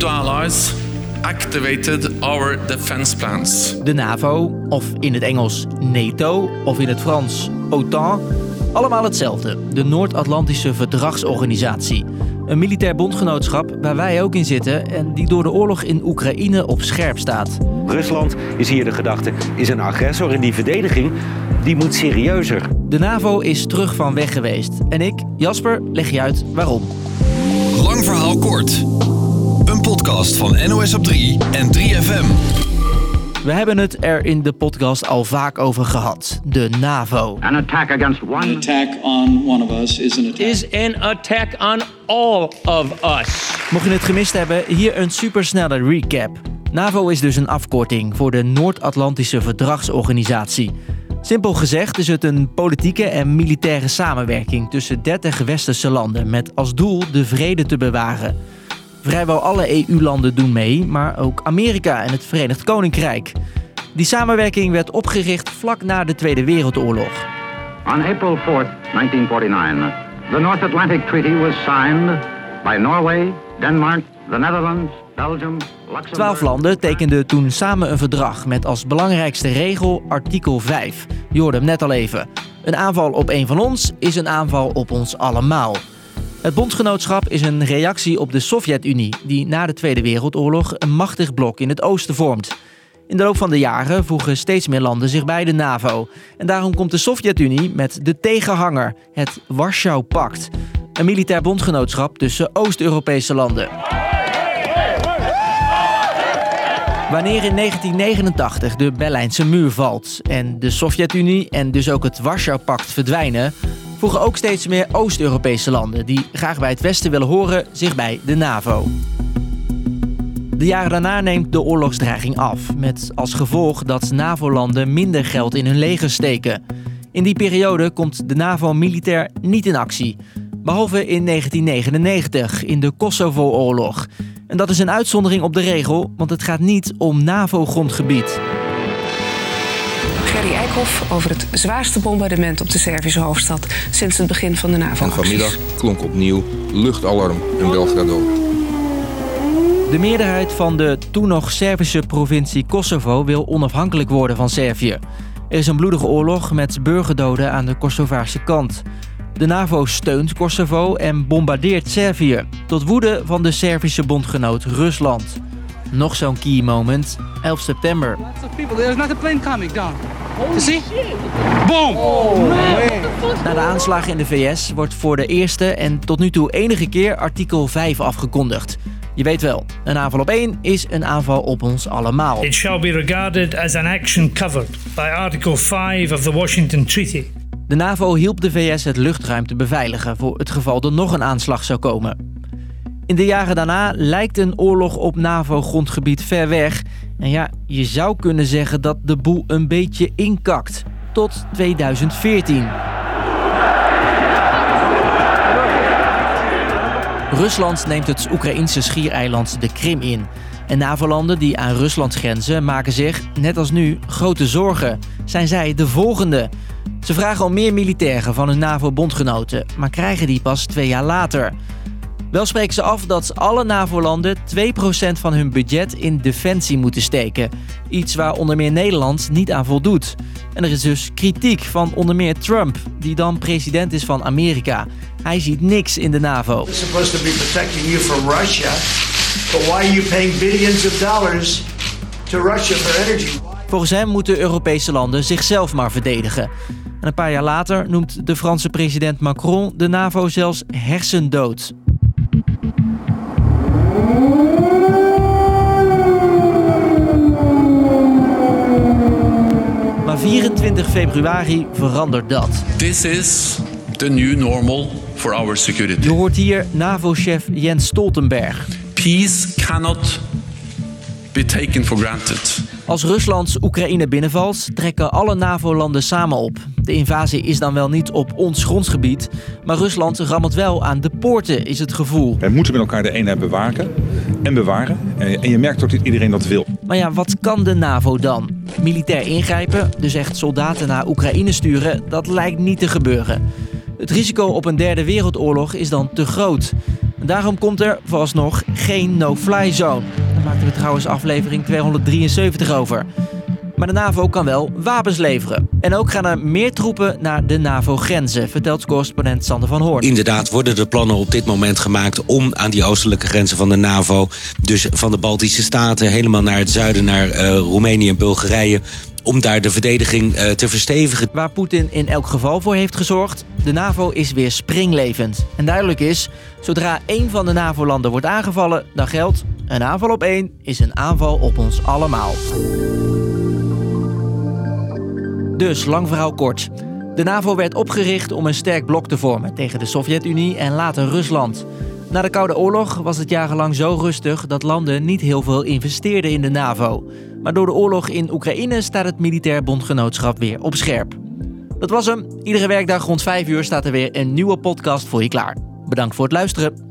NATO allies activated our defense plans. De NAVO, of in het Engels NATO, of in het Frans OTAN, allemaal hetzelfde. De Noord-Atlantische Verdragsorganisatie. Een militair bondgenootschap waar wij ook in zitten en die door de oorlog in Oekraïne op scherp staat. Rusland is hier de gedachte, is een agressor en die verdediging die moet serieuzer. De NAVO is terug van weg geweest. En ik, Jasper, leg je uit waarom. Lang verhaal kort. Een podcast van NOS op 3 en 3FM. We hebben het er in de podcast al vaak over gehad. De NAVO. An attack against one. An attack on one of us is an attack. is an attack on all of us. Mocht je het gemist hebben, hier een supersnelle recap. NAVO is dus een afkorting voor de Noord-Atlantische Verdragsorganisatie. Simpel gezegd is het een politieke en militaire samenwerking tussen 30 westerse landen met als doel de vrede te bewaren. Vrijwel alle EU-landen doen mee, maar ook Amerika en het Verenigd Koninkrijk. Die samenwerking werd opgericht vlak na de Tweede Wereldoorlog. On April 4th, 1949, the North Atlantic Treaty was signed by Norway, Denmark, the Netherlands, Belgium, Luxembourg. Twaalf landen tekenden toen samen een verdrag met als belangrijkste regel artikel 5. Je hoorde hem net al even. Een aanval op een van ons is een aanval op ons allemaal. Het bondgenootschap is een reactie op de Sovjet-Unie, die na de Tweede Wereldoorlog een machtig blok in het oosten vormt. In de loop van de jaren voegen steeds meer landen zich bij de NAVO. En daarom komt de Sovjet-Unie met de tegenhanger, het Warschau-pact. Een militair bondgenootschap tussen Oost-Europese landen. Wanneer in 1989 de Berlijnse muur valt en de Sovjet-Unie en dus ook het Warschau-pact verdwijnen, voegen ook steeds meer Oost-Europese landen die graag bij het Westen willen horen zich bij de NAVO. De jaren daarna neemt de oorlogsdreiging af, met als gevolg dat NAVO-landen minder geld in hun leger steken. In die periode komt de NAVO militair niet in actie, behalve in 1999 in de Kosovo-oorlog. En dat is een uitzondering op de regel, want het gaat niet om NAVO-grondgebied. Eikhoff over het zwaarste bombardement op de Servische hoofdstad sinds het begin van de En NAVO-acties. vanmiddag klonk opnieuw luchtalarm in Belgrado. De meerderheid van de toen nog Servische provincie Kosovo wil onafhankelijk worden van Servië. Er is een bloedige oorlog met burgerdoden aan de Kosovaarse kant. De NAVO steunt Kosovo en bombardeert Servië, tot woede van de Servische bondgenoot Rusland. Nog zo'n key moment, 11 september. Lots of people. There's not a plane coming down. See? Boom! Na de aanslagen in de VS wordt voor de eerste en tot nu toe enige keer artikel 5 afgekondigd. Je weet wel, een aanval op één is een aanval op ons allemaal. It shall be regarded as an action covered by Article 5 of the Washington Treaty. De NAVO hielp de VS het luchtruim te beveiligen voor het geval er nog een aanslag zou komen. In de jaren daarna lijkt een oorlog op NAVO-grondgebied ver weg. En ja, je zou kunnen zeggen dat de boel een beetje inkakt. Tot 2014. Rusland neemt het Oekraïnse schiereiland de Krim in. En NAVO-landen die aan Rusland grenzen maken zich, net als nu, grote zorgen. Zijn zij de volgende? Ze vragen om meer militairen van hun NAVO-bondgenoten, maar krijgen die pas twee jaar later. Wel spreken ze af dat alle NAVO-landen 2% van hun budget in defensie moeten steken. Iets waar onder meer Nederland niet aan voldoet. En er is dus kritiek van onder meer Trump, die dan president is van Amerika. Hij ziet niks in de NAVO. We're supposed to be protecting you from Russia, but why are you paying billions of dollars to Russia for energy? Volgens hem moeten Europese landen zichzelf maar verdedigen. En een paar jaar later noemt de Franse president Macron de NAVO zelfs hersendood. 24 februari verandert dat. This is the new normal for our security. Je hoort hier NAVO-chef Jens Stoltenberg. Peace cannot be taken for granted. Als Rusland Oekraïne binnenvalt, trekken alle NAVO-landen samen op. De invasie is dan wel niet op ons grondgebied, maar Rusland rammelt wel aan de poorten, is het gevoel. Wij moeten met elkaar de eenheid bewaken en bewaren. En en je merkt ook dat iedereen dat wil. Maar ja, wat kan de NAVO dan? Militair ingrijpen, dus echt soldaten naar Oekraïne sturen, dat lijkt niet te gebeuren. Het risico op een derde wereldoorlog is dan te groot. Daarom komt er vooralsnog geen no-fly zone. Daar maakten we trouwens aflevering 273 over. Maar de NAVO kan wel wapens leveren. En ook gaan er meer troepen naar de NAVO-grenzen, vertelt correspondent Sander van Hoorn. Inderdaad worden er plannen op dit moment gemaakt om aan die oostelijke grenzen van de NAVO, dus van de Baltische Staten helemaal naar het zuiden, naar uh, Roemenië en Bulgarije, om daar de verdediging uh, te verstevigen. Waar Poetin in elk geval voor heeft gezorgd, de NAVO is weer springlevend. En duidelijk is, zodra één van de NAVO-landen wordt aangevallen, dan geldt een aanval op één is een aanval op ons allemaal. Dus, lang verhaal kort. De NAVO werd opgericht om een sterk blok te vormen tegen de Sovjet-Unie en later Rusland. Na de Koude Oorlog was het jarenlang zo rustig dat landen niet heel veel investeerden in de NAVO. Maar door de oorlog in Oekraïne staat het militair bondgenootschap weer op scherp. Dat was hem. Iedere werkdag rond 5 uur staat er weer een nieuwe podcast voor je klaar. Bedankt voor het luisteren.